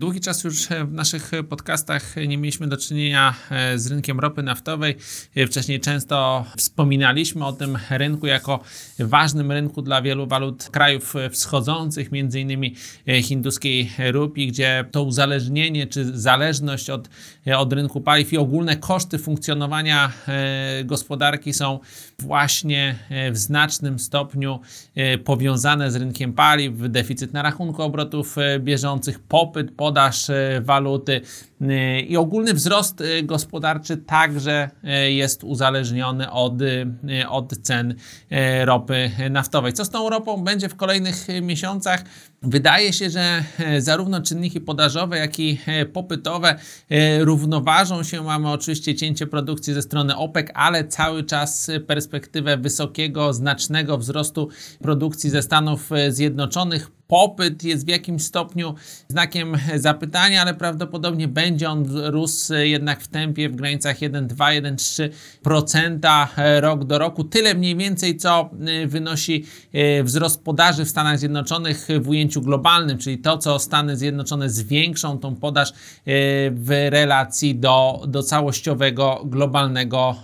Długi czas już w naszych podcastach nie mieliśmy do czynienia e, z rynkiem ropy naftowej. E, wcześniej często wspominaliśmy o tym rynku jako ważnym rynku dla wielu walut krajów wschodzących, między innymi e, hinduskiej rupii, gdzie to uzależnienie czy zależność od, od rynku paliw i ogólne koszty funkcjonowania gospodarki są właśnie w znacznym stopniu powiązane z rynkiem paliw, deficyt na rachunku obrotów bieżących, popyt po podaż e, waluty e, i ogólny wzrost e, gospodarczy także jest uzależniony od, od cen ropy naftowej. Co z tą ropą będzie w kolejnych miesiącach? Wydaje się, że zarówno czynniki podażowe, jak i popytowe równoważą się. Mamy oczywiście cięcie produkcji ze strony OPEC, ale cały czas perspektywę wysokiego, znacznego wzrostu produkcji ze Stanów Zjednoczonych popyt jest w jakimś stopniu znakiem zapytania, ale prawdopodobnie będzie on rósł jednak w tempie w granicach 1,2-1,3% rok do roku. Tyle mniej więcej, co y, wynosi y, wzrost podaży w Stanach Zjednoczonych w ujęciu globalnym, czyli to, co Stany Zjednoczone zwiększą tą podaż w relacji do, do całościowego globalnego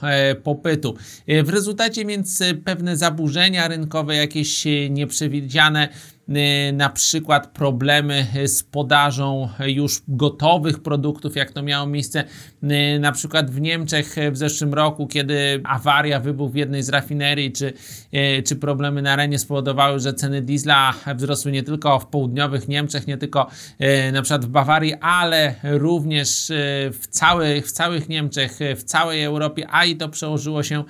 popytu. W rezultacie więc pewne zaburzenia rynkowe, jakieś nieprzewidziane na przykład problemy z podażą już gotowych produktów, jak to miało miejsce y, na przykład w Niemczech w zeszłym roku, kiedy awaria, wybuch w jednej z rafinerii, czy, y, czy problemy na arenie spowodowały, że ceny diesla wzrosły nie tylko w południowych Niemczech, nie tylko na przykład w Bawarii, ale również w całych, w całych Niemczech, w całej Europie, a i to przełożyło się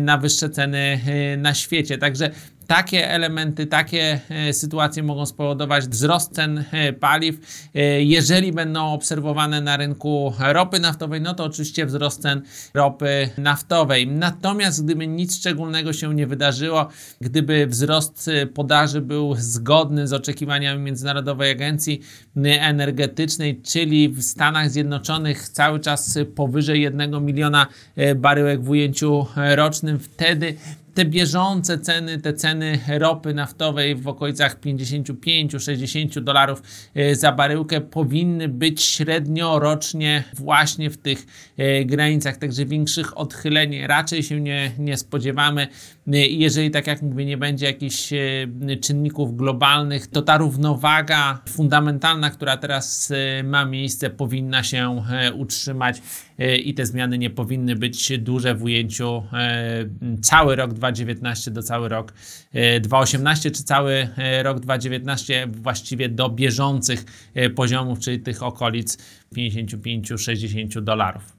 na wyższe ceny na świecie. Także takie elementy, takie e, sytuacje mogą spowodować wzrost cen e, paliw. E, jeżeli będą obserwowane na rynku ropy naftowej, no to oczywiście wzrost cen ropy naftowej. Natomiast gdyby nic szczególnego się nie wydarzyło, gdyby wzrost podaży był zgodny z oczekiwaniami Międzynarodowej Agencji Energetycznej, czyli w Stanach Zjednoczonych cały czas powyżej 1 miliona baryłek w ujęciu rocznym, wtedy te bieżące ceny, te ceny ropy naftowej w okolicach 55-60 dolarów e, za baryłkę powinny być średnio rocznie właśnie w tych e, granicach, także większych odchyleń raczej się nie, nie spodziewamy. E, jeżeli, tak jak mówię, nie będzie jakichś czynników globalnych, to ta równowaga fundamentalna, która teraz ma miejsce, powinna się utrzymać i te zmiany nie powinny być duże w ujęciu cały rok 2019 do cały rok 2018, czy cały rok 2019 właściwie do bieżących poziomów, czyli tych okolic 55-60 dolarów.